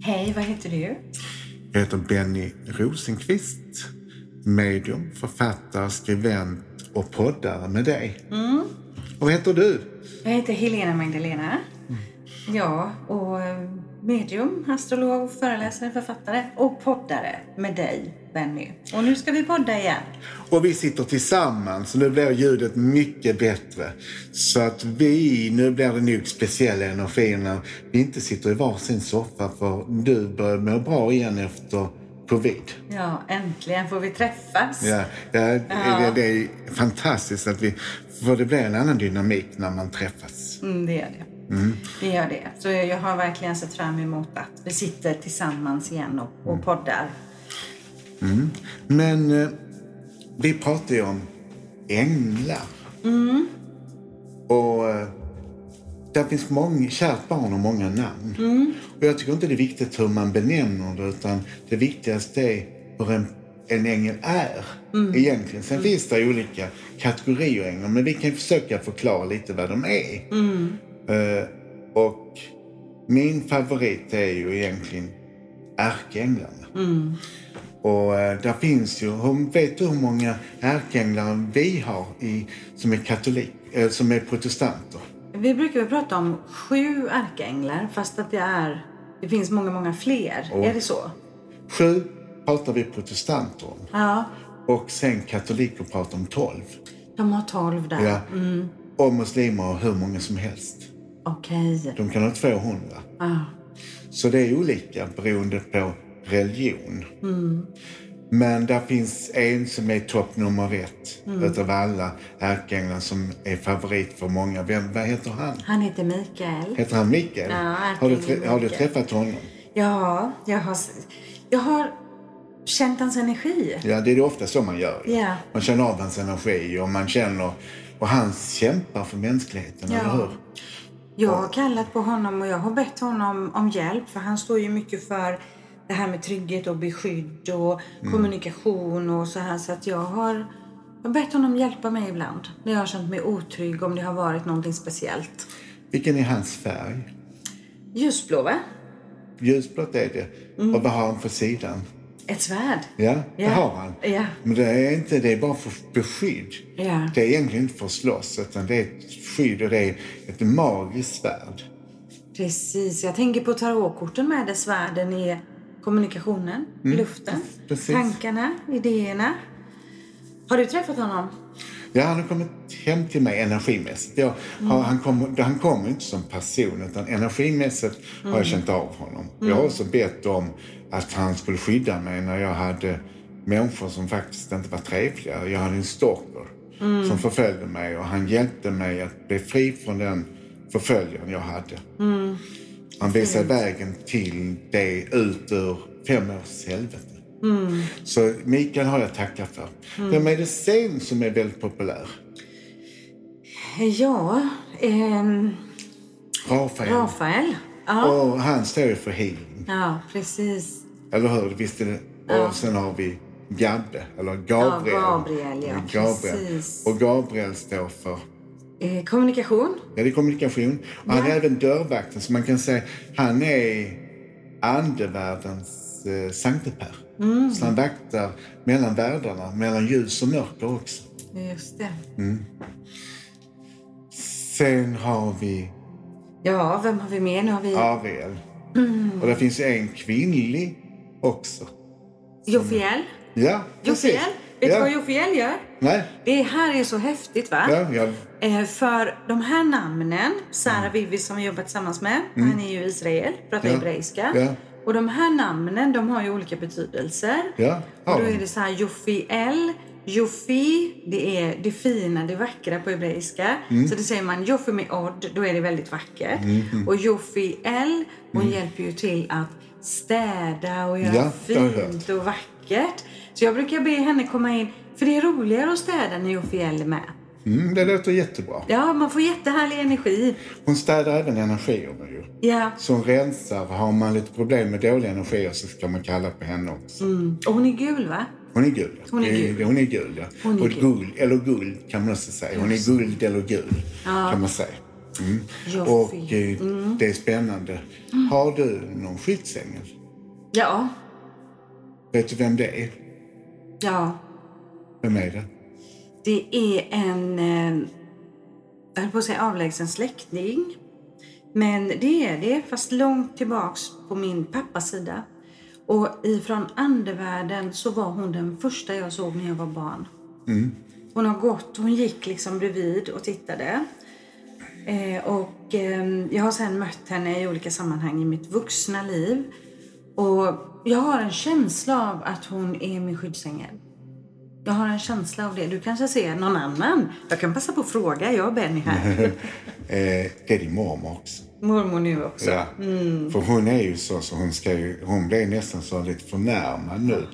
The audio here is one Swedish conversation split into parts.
Hej, vad heter du? Jag heter Benny Rosenqvist. Medium, författare, skribent och poddare med dig. Och vad heter du? Jag heter Helena Magdalena. Ja, och eh, medium, astrolog, föreläsare, författare och poddare med dig, Benny. Och nu ska vi podda igen. Och vi sitter tillsammans nu blir ljudet mycket bättre. Så att vi, nu blir det nog speciella energier när vi inte sitter i varsin soffa för du börjar må bra igen efter covid. Ja, äntligen får vi träffas. Ja, ja, Det, det är fantastiskt att vi, för det blir en annan dynamik när man träffas. Mm, det gör det. Det gör det. Så jag, jag har verkligen sett fram emot att vi sitter tillsammans igen och, och poddar. Men eh, vi pratar ju om änglar. Och eh, där finns många, kärt barn och många namn. Och jag tycker inte det är viktigt hur man benämner det utan det viktigaste är hur en, en ängel är egentligen. Sen finns det olika kategorier änglar men vi kan försöka förklara lite vad de är. Eh, och min favorit är ju egentligen ärkeänglarna. Och eh, där finns ju, vet du hur många ärkeänglar vi har i, som är katolik, eh, som är protestanter? Vi brukar väl prata om sju ärkeänglar fast att det är... Det finns många, många fler. Är det så? Sju pratar vi protestanter om. Ja, Och sen katoliker pratar om tolv. de har tolv där. Ja. Och muslimer har hur många som helst. Okej. De kan ha 200. Ja. Så det är olika beroende på religion. Men där finns en som är topp nummer ett utav alla ärkeänglar som är favorit för många. Vem, vad heter han? Han heter Mikael. Heter han Mikael? Ja, har, du, har du träffat honom? Ja, jag har, jag har känt hans energi. Ja, det är det ofta så man gör. Ja. Man känner av hans energi och man känner... Och han kämpar för mänskligheten, Ja. eller hur? Jag har kallat på honom och jag har bett honom om hjälp för han står ju mycket för det här med trygghet och beskydd och kommunikation och så här. Så att jag har, jag bett honom hjälpa mig ibland när jag har känt mig otrygg om det har varit någonting speciellt. Vilken är hans färg? Ljusblå va? Ljusblått är det. Mm. Och vad har han för sidan? Ett svärd. Ja, det Ja. har han. Ja. Men det är inte det är bara för beskydd. Ja. Det är egentligen inte för att slåss, utan det är ett skydd och det är ett magiskt svärd. Precis. Jag tänker på tarotkorten med där svärden är kommunikationen, luften, precis. tankarna, idéerna. Har du träffat honom? Ja, han har kommit hem till mig energimässigt. Jag, har, han, kommer, han kommer inte som person, utan energimässigt har jag känt av honom. Jag har också bett om att han skulle skydda mig när jag hade människor som faktiskt inte var trevliga. Jag hade en stalker som förföljde mig och han hjälpte mig att bli fri från den förföljaren jag hade. Han visade vägen till det ut ur fem års helvete. Så Mikael har jag tackat för. Vem är det sen som är väldigt populär? Ja, ehm, Rafael. Rafael. Ja. Och han står ju för healing. ja, precis. Eller hur? Visst är det? Och sen har vi Gabbe, eller Gabriel. Ja, Gabriel, ja, Gabriel. precis. Och Gabriel står för Eh, kommunikation. Ja, det är kommunikation. Och han är även dörrvakten, så man kan säga han är andevärldens eh, Sankte Per. Mm. Så han vaktar mellan världarna, mellan ljus och mörker också. Just det. Sen har vi Ja, vem har vi mer? Nu har vi Ariel. Mm. Och det finns en kvinnlig också. Jofiel. Ja, precis. Jofiel. Vet du ja. vad Jofiel gör? Nej, Det här är så häftigt va? ja, ja. Eh, för de här namnen, Sara Mm. Vivi som vi jobbar tillsammans med, han är ju Israel, pratar Ja. hebreiska. Ja. Och de här namnen de har ju olika betydelser. Ja, har och då är det så här Jofiel, Jofi, det är det fina, det vackra på hebreiska. Mm. Så det säger man Jofi med odd, då är det väldigt vackert. Och Jofiel, hon hjälper ju till att städa och göra Mm. Ja, fint och vackert. Så jag brukar be henne komma in, för det är roligare att städa när Jofiel är med. Mm, det låter jättebra. Ja, man får jättehärlig energi. Hon städar även energierna ju. Ja. Så hon rensar. Har man lite problem med dåliga energier så ska man kalla på henne också. Mm. Och hon är gul, va? Hon är guld. Hon är gul. Hon är guld, ja. Hon är och gul. guld, eller guld kan man också säga. Hon är guld eller guld kan man säga. Joffi. Och eh, det är spännande. Har du någon skyddsängel? Ja. Vet du vem det är? Ja. Vem är det? Det är en, eh, jag höll på att säga avlägsen släkting. Men det är det, fast långt tillbaks på min pappas sida. Och ifrån andevärlden så var hon den första jag såg när jag var barn. Hon har gått, hon gick liksom bredvid och tittade. Eh, och eh, jag har sen mött henne i olika sammanhang i mitt vuxna liv. Och jag har en känsla av att hon är min skyddsängel. Jag har en känsla av det. Du kanske ser någon annan? Jag kan passa på att fråga. Jag och Benny här. Eh, det är din mormor också. Mormor nu också. Ja. För hon är ju så, så hon, ska ju, hon blev nästan så lite förnärmad nu.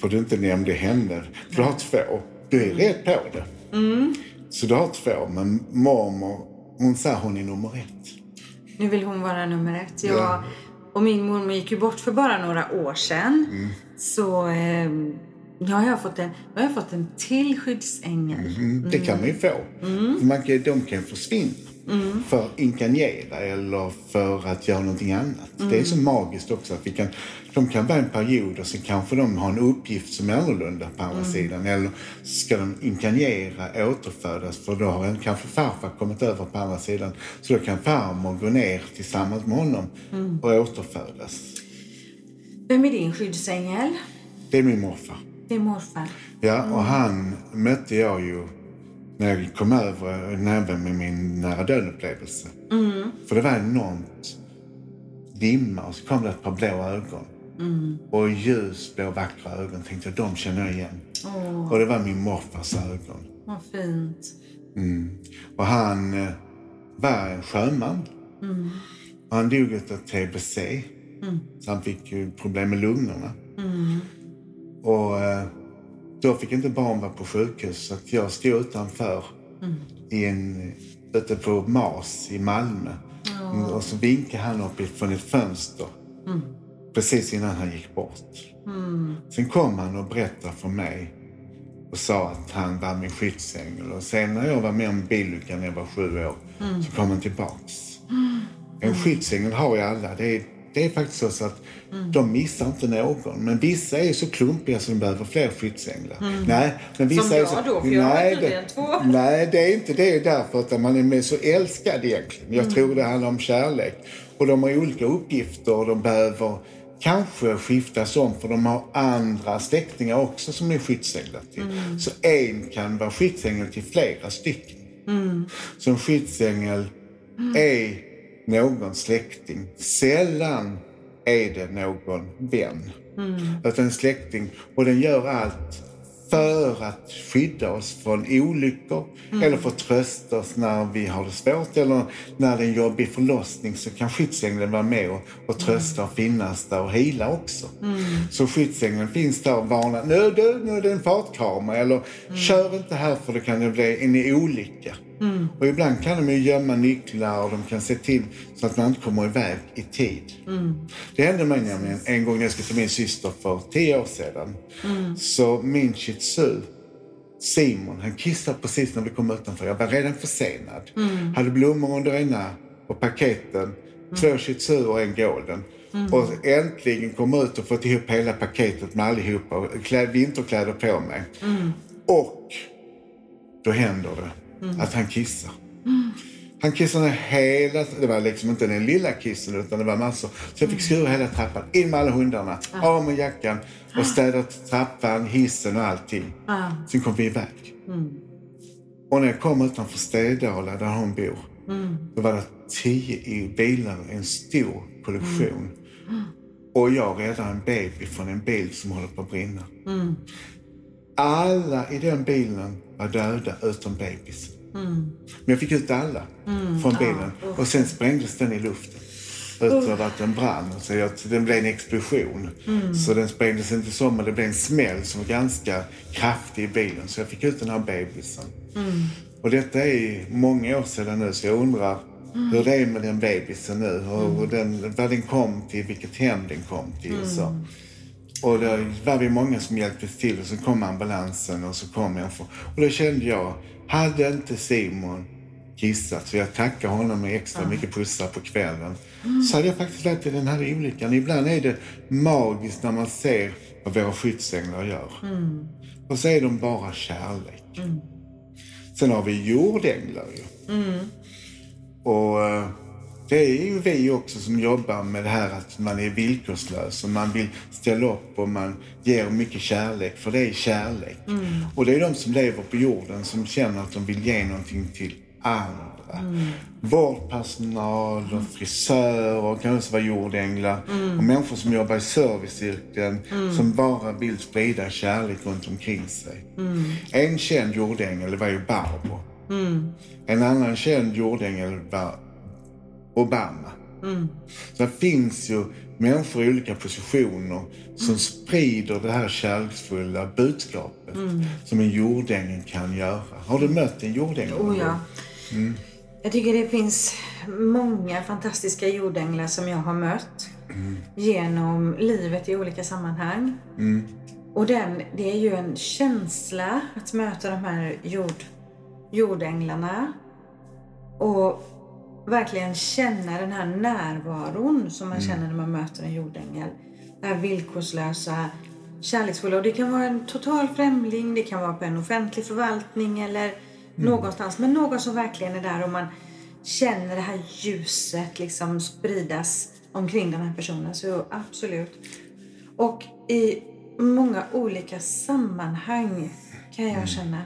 För du inte nämnde henne. För du har två. Du är rätt på det. Så du har två. Men mormor, hon sa hon är nummer ett. Nu vill hon vara nummer ett. Jag, Ja. Och min mormor gick ju bort för bara några år sedan. Så eh, har jag fått en, nu har jag fått en till skyddsängel. Mm, det kan man ju få. För man kan, de kan försvinna. För att inkarnera eller för att göra någonting annat. Det är så magiskt också att vi kan, de kan vara en period och så kanske de har en uppgift som är annorlunda på andra sidan. Eller ska de inkarnera, återfödas för då har en, kanske farfar kommit över på andra sidan. Så då kan farmor gå ner tillsammans med honom och återfödas. Vem är din skyddsängel? Det är min morfar. Det är morfar. Ja, och han mötte jag ju när jag kom över näven med min nära döden-upplevelse. För det var enormt dimma och så kom det ett par blå ögon. Och ljusblå vackra ögon tänkte jag, de känner jag igen. Och det var min morfars ögon. Vad fint. Och han eh, var en sjöman. Och han dog av TBC. Så han fick ju problem med lungorna. Och eh, då fick inte barn vara på sjukhus så att jag stod utanför i en, ute på Mars i Malmö. Och så vinkade han upp från ett fönster precis innan han gick bort. Sen kom han och berättade för mig och sa att han var min skyddsängel. Och sen när jag var med om bilolyckan när jag var sju år så kom han tillbaks. En skyddsängel har ju alla. Det är, det är faktiskt så att de missar inte någon. Men vissa är så klumpiga så de behöver fler skyddsänglar. Nej, men vissa Som är jag så, då, för jag har nej, det, två. Nej, det är inte det. därför att man är så älskad egentligen. Jag tror det handlar om kärlek. Och de har olika uppgifter och de behöver kanske skiftas om för de har andra släktingar också som är skyddsänglar till. Så en kan vara skyddsängel till flera stycken. Så en skyddsängel är någon släkting. Sällan är det någon vän. Utan en släkting. Och den gör allt för att skydda oss från olyckor eller för att trösta oss när vi har det svårt eller när det är en jobbig förlossning så kan skyddsängeln vara med och, och trösta och finnas där och hila också. Så skyddsängeln finns där och varnar. Nu du, nu är det en fartkamera eller kör inte här för då kan det bli en olycka. Och ibland kan de ju gömma nycklar och de kan se till så att man inte kommer iväg i tid. Det hände mig nämligen en gång när jag skulle till min syster för tio år sedan. Så min shih tzu, Simon, han kissade precis när vi kom utanför. Jag var redan försenad. Hade blommor under ena och paketen. Två shih tzu och en golden. Och äntligen kom ut och fått ihop hela paketet med allihopa vinterkläder på mig. Och då händer det att han kissar. Han kissade hela... Det var liksom inte den lilla kissen utan det var massor. Så jag fick skura hela trappan. In med alla hundarna. Av med jackan. Och städa trappan, hissen och allting. Sen kom vi iväg. Och när jag kom utanför Stedala där hon bor. Då var det tio i bilar, en stor kollektion. Och jag räddade en baby från en bil som håller på att brinna. Alla i den bilen var döda utom bebisen. Men jag fick ut alla från bilen. Och sen sprängdes den i luften. Utöver att den brann. Så jag, den blev en explosion. Så den sprängdes inte så, men det blev en smäll som var ganska kraftig i bilen. Så jag fick ut den här bebisen. Och detta är många år sedan nu, så jag undrar hur det är med den bebisen nu. Och, och den, vad den kom till, vilket hem den kom till. Så. Och då var vi många som hjälpte till och så kom ambulansen och så kom jag. För, och då kände jag, hade inte Simon kissat så jag tackar honom med extra mycket pussar på kvällen. Så hade jag faktiskt lärt i den här olyckan. Ibland är det magiskt när man ser vad våra skyddsänglar gör. Och så är de bara kärlek. Sen har vi jordänglar ju. Och eh, det är ju vi också som jobbar med det här att man är villkorslös och man vill ställa upp och man ger mycket kärlek, för det är kärlek. Och det är de som lever på jorden som känner att de vill ge någonting till andra. Vårdpersonal och frisörer kan också vara jordänglar. Och människor som jobbar i serviceyrken som bara vill sprida kärlek runt omkring sig. En känd jordängel var ju Barbro. En annan känd jordängel var Obama. Så det finns ju människor i olika positioner som sprider det här kärleksfulla budskapet som en jordängel kan göra. Har du mött en jordängel? Oh ja. gång? Jag tycker det finns många fantastiska jordänglar som jag har mött genom livet i olika sammanhang. Och den, det är ju en känsla att möta de här jord, jordänglarna och verkligen känna den här närvaron som man känner när man möter en jordängel. Det här villkorslösa, kärleksfulla. Och det kan vara en total främling, det kan vara på en offentlig förvaltning eller någonstans. Men någon som verkligen är där och man känner det här ljuset liksom spridas omkring den här personen. Så absolut. Och i många olika sammanhang kan jag känna.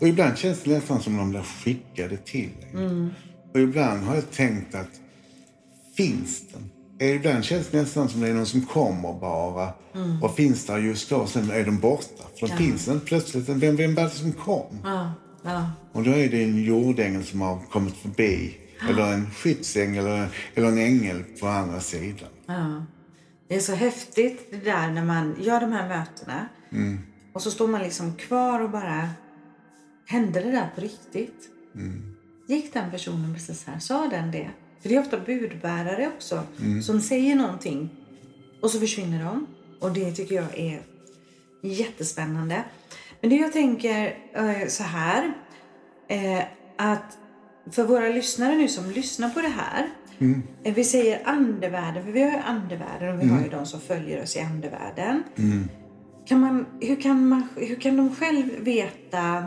Och ibland känns det nästan som de blir skickade till en. Och ibland har jag tänkt att finns den? Ibland känns det nästan som det är någon som kommer bara och finns där just då sen är de borta. För de finns inte plötsligt. Vem, vem var det som kom? Ja, ja. Och då är det en jordängel som har kommit förbi. Eller en skyddsängel eller, eller en ängel på andra sidan. Ja. Det är så häftigt det där när man gör de här mötena. Och så står man liksom kvar och bara... Hände det där på riktigt? Gick den personen precis här? Sa den det? För det är ofta budbärare också som säger någonting och så försvinner de. Och det tycker jag är jättespännande. Men det jag tänker eh, så här. Eh, att för våra lyssnare nu som lyssnar på det här. Eh, vi säger andevärlden, för vi har ju andevärlden och vi har ju de som följer oss i andevärlden. Kan man, hur, kan man, hur kan de själv veta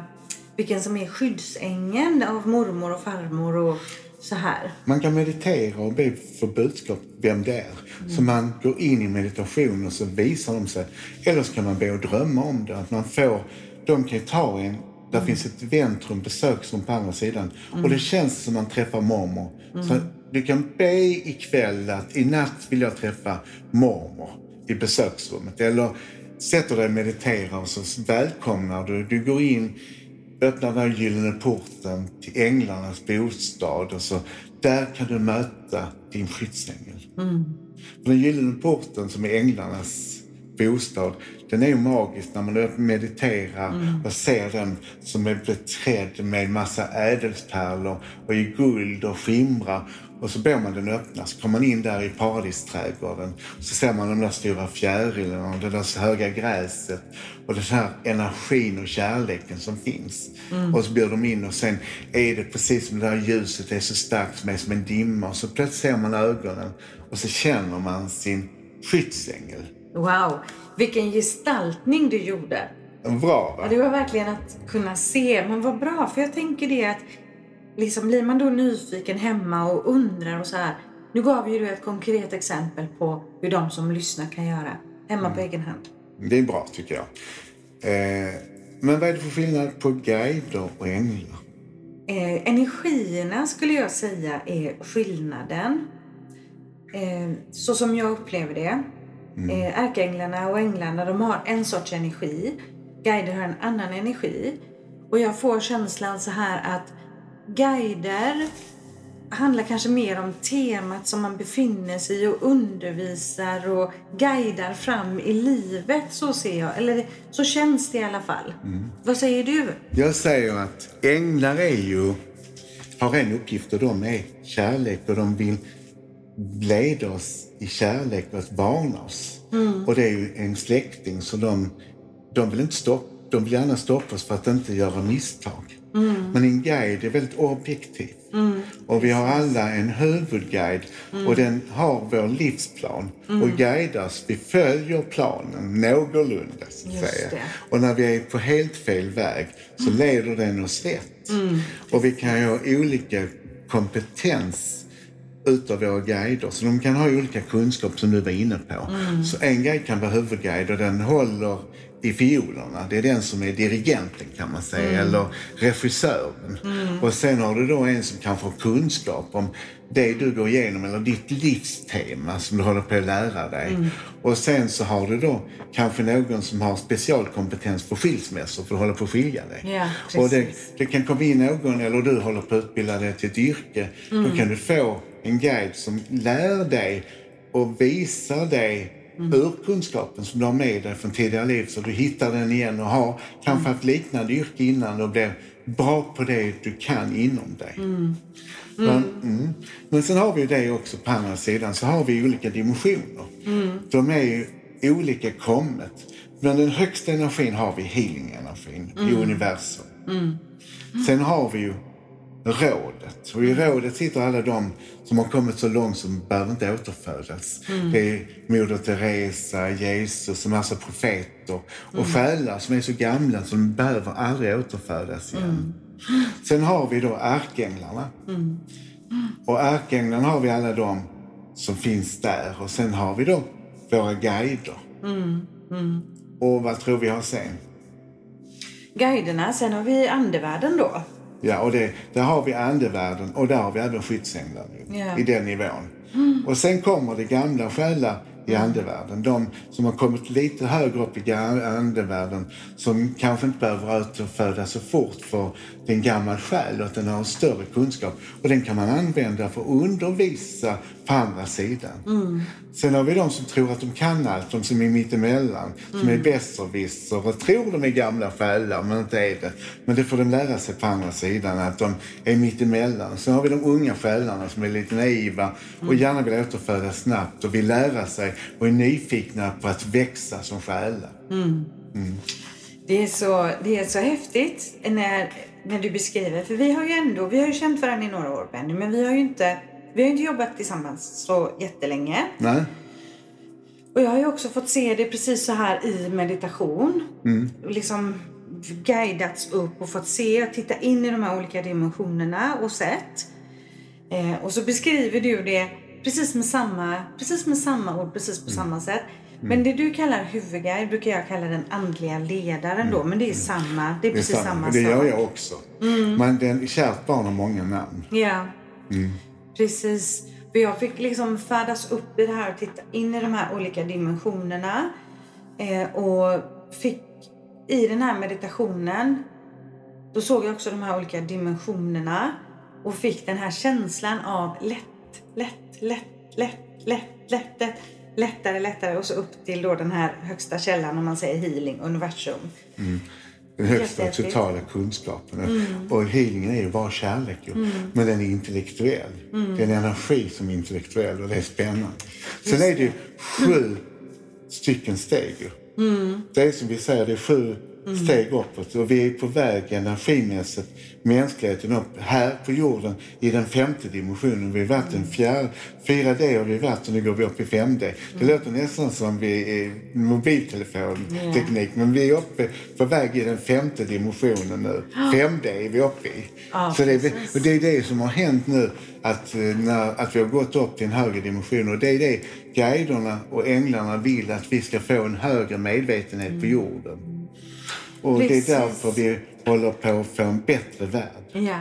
vilken som är skyddsängeln av mormor och farmor och så här? Man kan meditera och be för budskap vem det är. Så man går in i meditation och så visar de sig. Eller så kan man be och drömma om det. Att man får, de kan ju ta en, där finns ett väntrum, besöksrum på andra sidan. Och det känns som man träffar mormor. Så du kan be ikväll att i natt vill jag träffa mormor i besöksrummet. Eller sätter dig och mediterar och så välkomnar du. Du går in öppnar den gyllene porten till änglarnas bostad och så där kan du möta din skyddsängel. För den gyllene porten som är änglarnas bostad, den är ju magisk när man mediterar och ser den som är beträdd med massa ädelpärlor och i guld och skimrar. Och så ber man den öppna, så kommer man in där i paradisträdgården. Så ser man de där stora fjärilarna och det där höga gräset och den här energin och kärleken som finns. Och så blir de in och sen är det precis som det där ljuset är så starkt som är som en dimma. Och så plötsligt ser man ögonen och så känner man sin skyddsängel. Wow, vilken gestaltning du gjorde. Bra va? Ja, det var verkligen att kunna se. Men vad bra, för jag tänker det att liksom blir man då nyfiken hemma och undrar och så här. Nu gav ju du ett konkret exempel på hur de som lyssnar kan göra hemma på egen hand. Det är bra tycker jag. Eh, men vad är det för skillnad på guider och änglar? Eh, energierna skulle jag säga är skillnaden. Eh, så som jag upplever det. Eh, ärkeänglarna och änglarna de har en sorts energi. Guider har en annan energi. Och jag får känslan så här att guider handlar kanske mer om temat som man befinner sig i och undervisar och guidar fram i livet. Så ser jag. Eller så känns det i alla fall. Vad säger du? Jag säger att änglar är ju, har en uppgift och de är kärlek och de vill leda oss i kärlek och att varna oss. Och det är ju en släkting så de, de vill inte stoppa de vill gärna stoppa oss för att inte göra misstag. Men en guide är väldigt objektiv. Och vi har alla en huvudguide och den har vår livsplan och guidas. Vi följer planen någorlunda så att säga. Och när vi är på helt fel väg så leder den oss rätt. Och vi kan ju ha olika kompetens utav våra guider. Så de kan ha olika kunskap som du var inne på. Så en guide kan vara huvudguide och den håller i fiolerna. Det är den som är dirigenten kan man säga, eller regissören. Och sen har du då en som kan få kunskap om det du går igenom eller ditt livstema som du håller på att lära dig. Och sen så har du då kanske någon som har specialkompetens för skilsmässor för att hålla på att skilja dig. Ja, och det, det kan komma in någon, eller du håller på att utbilda dig till ett yrke. Då kan du få en guide som lär dig och visar dig urkunskapen som du har med dig från tidigare liv så du hittar den igen och har kanske haft liknande yrke innan och blir bra på det du kan inom dig. Men, mm. Men sen har vi ju det också på andra sidan så har vi olika dimensioner. De är ju olika kommet. Men den högsta energin har vi healing-energin i universum. Sen har vi ju rådet. Och i rådet sitter alla de som har kommit så långt som behöver inte återfödas. Det är Moder Teresa, Jesus, en massa profeter och själar som är så gamla som de behöver aldrig återfödas igen. Sen har vi då ärkeänglarna. Och ärkeänglarna har vi alla de som finns där. Och sen har vi då våra guider. Och vad tror vi har sen? Guiderna, sen har vi andevärlden då. Ja, och det, där har vi andevärlden och där har vi även skyddsänglar nu, Ja. i den nivån. Och sen kommer det gamla själar i andevärlden. De som har kommit lite högre upp i andevärlden som kanske inte behöver återfödas så fort för det är en gammal själ och att den har en större kunskap. Och den kan man använda för att undervisa på andra sidan. Sen har vi de som tror att de kan allt, de som är mittemellan, som är besserwisser och tror de är gamla själar men inte är det. Men det får de lära sig på andra sidan, att de är mittemellan. Sen har vi de unga själarna som är lite naiva och gärna vill återfödas snabbt och vill lära sig och är nyfikna på att växa som själar. Det är så, det är så häftigt när, när du beskriver. För vi har ju ändå, vi har ju känt varandra i några år Benny, men vi har ju inte, vi har inte jobbat tillsammans så jättelänge. Nej? Och jag har ju också fått se det precis så här i meditation. Och Liksom guidats upp och fått se och titta in i de här olika dimensionerna och sett. Eh, och så beskriver du det precis med samma, precis med samma ord, precis på samma sätt. Men det du kallar huvudguide brukar jag kalla den andliga ledaren då. Men det är samma, det är Det, är precis sant. samma det gör sak. jag också. Men den, kärt barn har många namn. Ja, precis. För jag fick liksom färdas upp i det här och titta in i de här olika dimensionerna. Eh, och fick i den här meditationen, då såg jag också de här olika dimensionerna och fick den här känslan av lätt, lätt, lätt, lätt, lätt, lätt, lätt lättare, lättare och så upp till då den här högsta källan om man säger healing, universum. Den högsta Jättehäftigt. totala kunskapen. Och healingen är ju bara kärlek ju. Men den är intellektuell. Det är en energi som är intellektuell och det är spännande. Sen är det ju sju stycken steg ju. Det är som vi säger, det är sju steg uppåt. Och vi är på väg energimässigt, mänskligheten upp här på jorden i den femte dimensionen. Vi har varit en fjärde, 4D har vi varit och nu går vi upp i 5D. Det låter nästan som vi är mobiltelefonteknik men vi är uppe på väg i den femte dimensionen nu. 5D är vi uppe i. Så det, är, och det är det som har hänt nu, att, eh, när, att vi har gått upp till en högre dimension. Och det är det guiderna och änglarna vill, att vi ska få en högre medvetenhet på jorden. Och. Precis. det är därför vi håller på att få en bättre värld. Ja.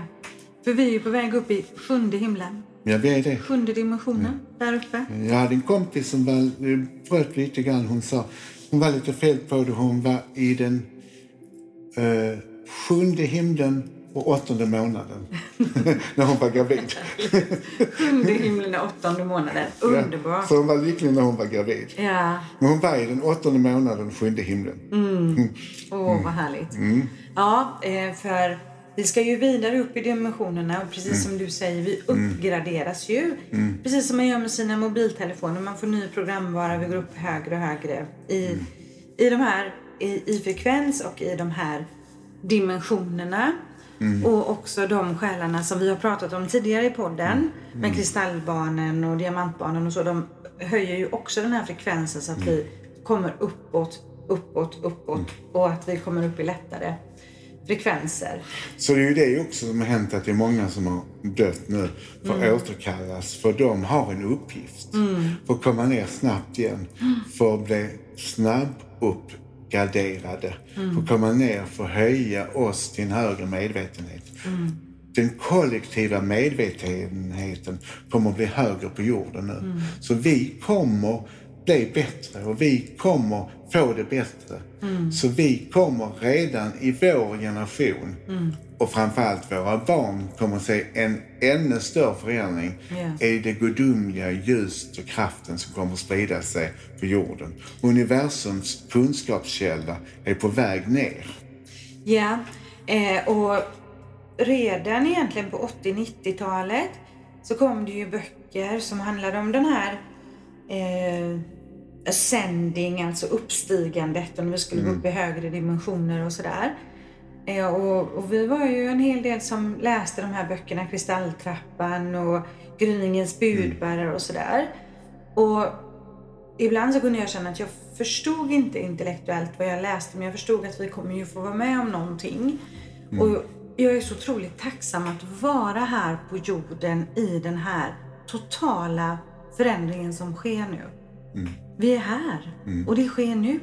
För vi är på väg upp i sjunde himlen. Ja, vi är det. Sjunde dimensionen där uppe. Jag hade en kompis som var, bröt lite grann. Hon sa, hon var lite fel på det. Hon var i den eh, sjunde himlen och åttonde månaden. när hon var gravid. Sjunde himlen och åttonde månaden. Underbart. Så hon var lycklig när hon var gravid. Ja. Men hon var i den åttonde månaden, sjunde himlen. Åh, vad härligt. Ja, eh, för vi ska ju vidare upp i dimensionerna och precis som du säger, vi uppgraderas ju. Precis som man gör med sina mobiltelefoner. Man får ny programvara, vi går upp högre och högre i, i de här i, i frekvens och i de här dimensionerna. Och också de själarna som vi har pratat om tidigare i podden. Med kristallbarnen och diamantbarnen och så. De höjer ju också den här frekvensen så att vi kommer uppåt, uppåt, uppåt. Och att vi kommer upp i lättare frekvenser. Så det är ju det också som har hänt att det är många som har dött nu får återkallas. För de har en uppgift. För att komma ner snabbt igen. För att bli snabb uppgraderade. För att komma ner, för att höja oss till en högre medvetenhet. Den kollektiva medvetenheten kommer att bli högre på jorden nu. Så vi kommer bli bättre och vi kommer få det bättre. Så vi kommer redan i vår generation och framförallt våra barn kommer att se en ännu större förändring Ja. i det gudomliga ljuset och kraften som kommer att sprida sig på jorden. Universums kunskapskälla är på väg ner. Ja, eh, och redan egentligen på 80-90-talet så kom det ju böcker som handlade om den här eh, ascending, alltså uppstigandet, om vi skulle gå upp i högre dimensioner och sådär. Eh, och, och vi var ju en hel del som läste de här böckerna, Kristalltrappan och Gryningens budbärare och sådär. Och ibland så kunde jag känna att jag förstod inte intellektuellt vad jag läste men jag förstod att vi kommer ju få vara med om någonting. Och jag är så otroligt tacksam att vara här på jorden i den här totala förändringen som sker nu. Vi är här och det sker nu.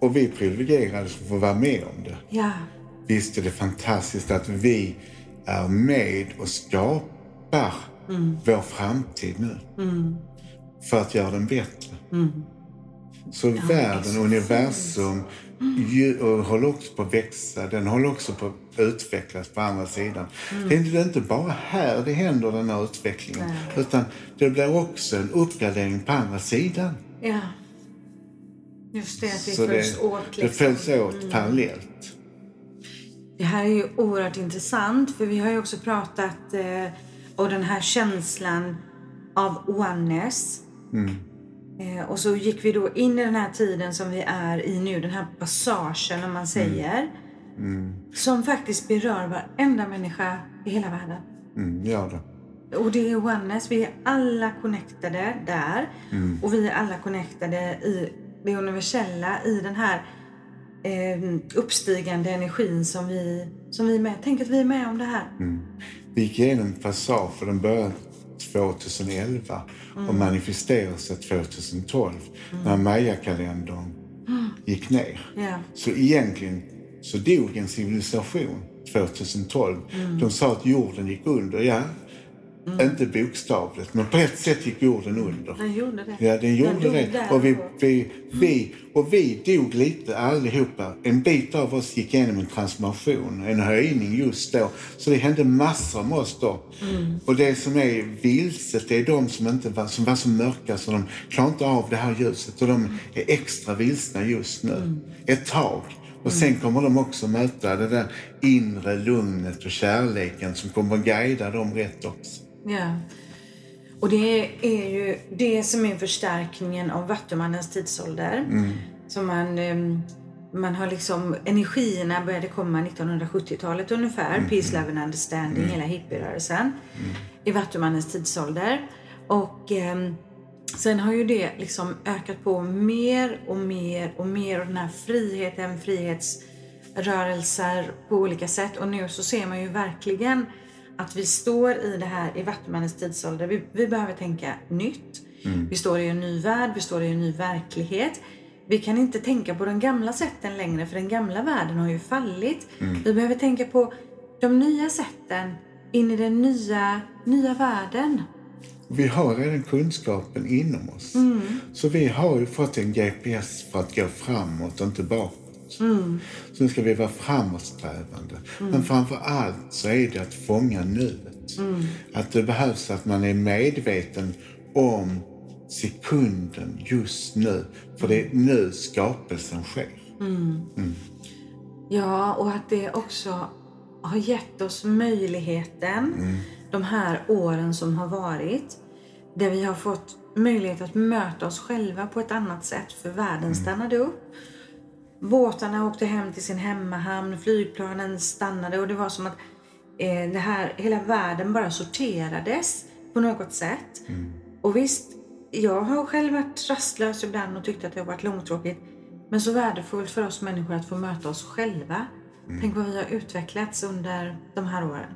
Och vi privilegierade som får vara med om det. Ja, Visst är det fantastiskt att vi är med och skapar vår framtid nu. För att göra den bättre. Så världen, universum, ju, och håller också på att växa. Den håller också på att utvecklas på andra sidan. Det är inte- det är inte bara här det händer den här utvecklingen. Utan det blir också en uppgradering på andra sidan. ja. Just det, att det Så följs det, åt. det Liksom. följs åt parallellt. Det här är ju oerhört intressant för vi har ju också pratat eh, om den här känslan av oneness. Eh, och så gick vi då in i den här tiden som vi är i nu, den här passagen om man säger. Som faktiskt berör varenda människa i hela världen. Mm, ja då. Och det är oneness. Vi är alla connectade där. Och vi är alla connectade i det universella, i den här eh, uppstigande energin som vi, som vi är med. Tänk att vi är med om det här. Vi gick igenom en passage för den började 2011 och manifesterade sig 2012 när Maya-kalendern gick ner. Ja. Så egentligen så dog en civilisation 2012. De sa att jorden gick under. Ja, inte bokstavligt, men på ett sätt gick jorden under. Den gjorde det. Ja, den gjorde dog det. Och vi, vi, vi, och vi dog lite allihopa. En bit av oss gick igenom en transformation, en höjning just då. Så det hände massor med oss då. Mm. Och det som är vilset, det är de som, inte var, som var så mörka så de klarar inte av det här ljuset. Och de är extra vilsna just nu. Mm. Ett tag. Och sen kommer de också möta det där inre lugnet och kärleken som kommer att guida dem rätt också. Ja. Och det är ju det som är förstärkningen av Vattumannens tidsålder. Så man, ehm, man har liksom, energierna började komma 1970-talet ungefär. Peace, Love and Understanding, hela hippierörelsen. I Vattumannens tidsålder. Och ehm, sen har ju det liksom ökat på mer och mer och mer. Och den här friheten, frihetsrörelser på olika sätt. Och nu så ser man ju verkligen att vi står i det här i Vattumannens tidsålder. Vi, vi behöver tänka nytt. Vi står i en ny värld, vi står i en ny verklighet. Vi kan inte tänka på de gamla sätten längre för den gamla världen har ju fallit. Vi behöver tänka på de nya sätten in i den nya, nya världen. Vi har redan kunskapen inom oss. Så vi har ju fått en GPS för att gå framåt och inte bakåt. Så nu ska vi vara framåtsträvande. Men framför allt så är det att fånga nuet. Att det behövs att man är medveten om sekunden just nu. För det är nu skapelsen sker. Ja, och att det också har gett oss möjligheten de här åren som har varit. Där vi har fått möjlighet att möta oss själva på ett annat sätt för världen stannade upp. Båtarna åkte hem till sin hemmahamn, flygplanen stannade och det var som att eh, det här, hela världen bara sorterades på något sätt. Och visst, jag har själv varit rastlös ibland och tyckt att det har varit långtråkigt. Men så värdefullt för oss människor att få möta oss själva. Tänk vad vi har utvecklats under de här åren.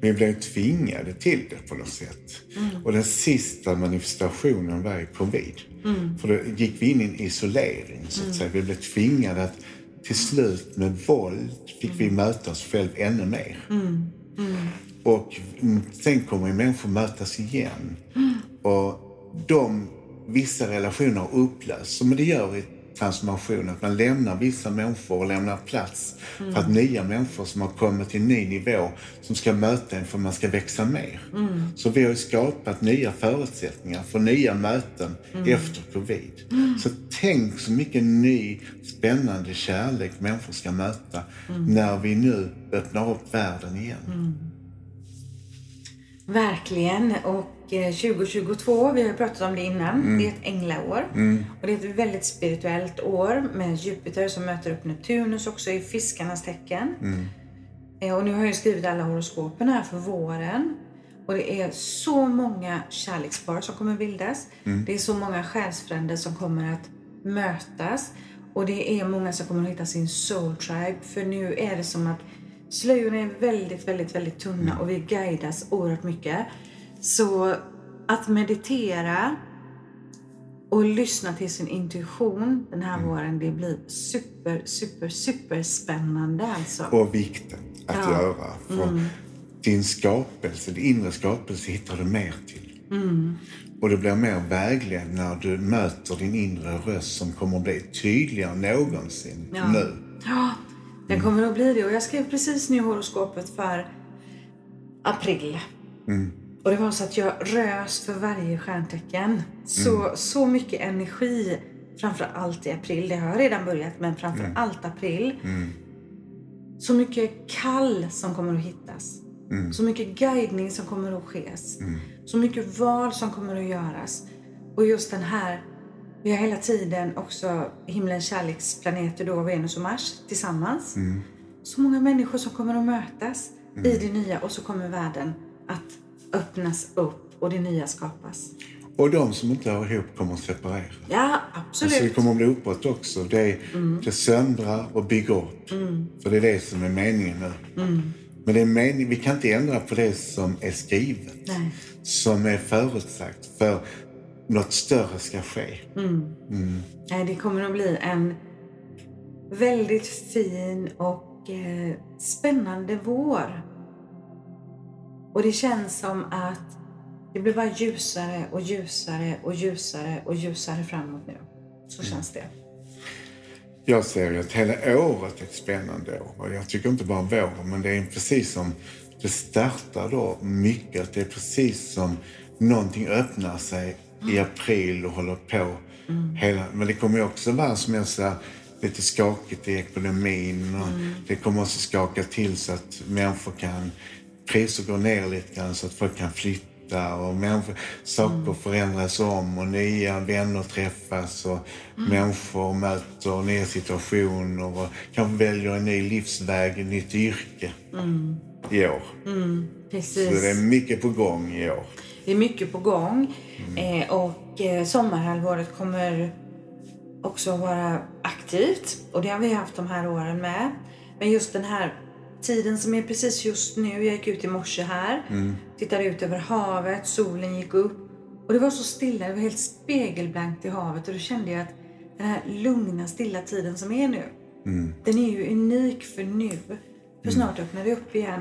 Vi blev tvingade till det på något sätt. Och den sista manifestationen var ju covid. För då gick vi in i en isolering så att säga. Vi blev tvingade att till slut med våld fick vi möta oss själv ännu mer. Och mm, sen kommer ju människor mötas igen. Och de, vissa relationer har upplösts. Men det gör i transformation att man lämnar vissa människor och lämnar plats för att nya människor som har kommit till en ny nivå som ska möta en för man ska växa mer. Så vi har skapat nya förutsättningar för nya möten efter covid. Så tänk så mycket ny spännande kärlek människor ska möta när vi nu öppnar upp världen igen. Verkligen. Och 2022, vi har pratat om det innan, det är ett änglaår. Och det är ett väldigt spirituellt år med Jupiter som möter upp Neptunus också i fiskarnas tecken. Eh, Och nu har jag skrivit alla horoskopen här för våren. Och det är så många kärlekspar som kommer bildas. Det är så många själsfränder som kommer att mötas. Och det är många som kommer att hitta sin soul tribe. För nu är det som att slöjorna är väldigt, väldigt, väldigt tunna och vi guidas oerhört mycket. Så att meditera och lyssna till sin intuition den här våren, det blir super, super, super spännande alltså. Och vikten att Ja. Mm. göra. För din skapelse, din inre skapelse hittar du mer till. Mm. Och det blir mer vägledning när du möter din inre röst som kommer att bli tydligare än någonsin Ja. nu. Ja, den kommer att bli det. Och jag skrev precis nu horoskopet för april. Och det var så att jag rös för varje stjärntecken. Så, så mycket energi, framför allt i april. Det har jag redan börjat, men framför allt april. Så mycket kall som kommer att hittas. Så mycket guidning som kommer att ske. Så mycket val som kommer att göras. Och just den här, vi har hela tiden också himlens kärleksplaneter då, Venus och Mars tillsammans. Så många människor som kommer att mötas i det nya och så kommer världen att öppnas upp och det nya skapas. Och de som inte hör ihop kommer att separera. Ja, absolut. Alltså det kommer att bli uppåt också. Det, det söndrar och bygger upp. För det är det som är meningen nu. Men det är mening, vi kan inte ändra på det som är skrivet. Nej. Som är förutsagt. För något större ska ske. Nej, det kommer att bli en väldigt fin och eh, spännande vår. Och det känns som att det blir bara ljusare och ljusare och ljusare och ljusare framåt nu. Så känns det. Jag ser ju att hela året är ett spännande år. Och jag tycker inte bara våren, men det är precis som det startar då mycket. Att det är precis som någonting öppnar sig i april och håller på. Hela, men det kommer ju också vara, som jag säger, lite skakigt i ekonomin. Och Det kommer också skaka till så att människor kan... Priser går ner lite grann så att folk kan flytta och människor, saker förändras om och nya vänner träffas och människor möter nya situationer och kanske väljer en ny livsväg, ett nytt yrke i år. Precis. Så det är mycket på gång i år. Det är mycket på gång eh, och eh, sommarhalvåret kommer också vara aktivt och det har vi haft de här åren med. Men just den här tiden som är precis just nu, jag gick ut i morse här, tittade ut över havet, solen gick upp. Och det var så stilla, det var helt spegelblankt i havet. Och då kände jag att den här lugna, stilla tiden som är nu, den är ju unik för nu. För snart öppnar det upp igen.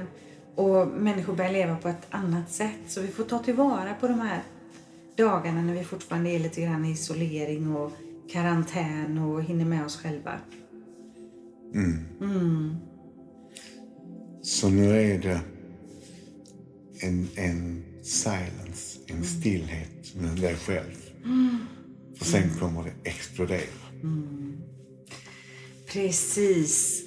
Och människor börjar leva på ett annat sätt. Så vi får ta tillvara på de här dagarna när vi fortfarande är lite grann i isolering och karantän och hinner med oss själva. Så nu är det en, en silence, en stillhet med dig själv. För sen kommer det explodera. Precis.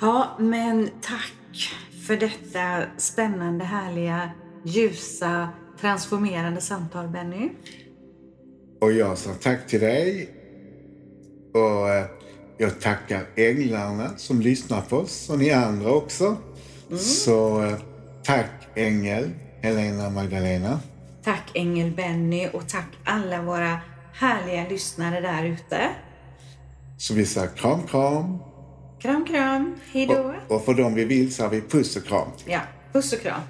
Ja, men tack för detta spännande, härliga, ljusa, transformerande samtal, Benny. Och jag sa tack till dig. Och eh, jag tackar änglarna som lyssnar på oss och ni andra också. Så eh, tack ängel Helena Magdalena. Tack Ängel Benny och tack alla våra härliga lyssnare där ute. Så vi säger kram kram. Kram kram, hej då. Och, och för dem vi vill så har vi puss och kram. Ja, puss och kram.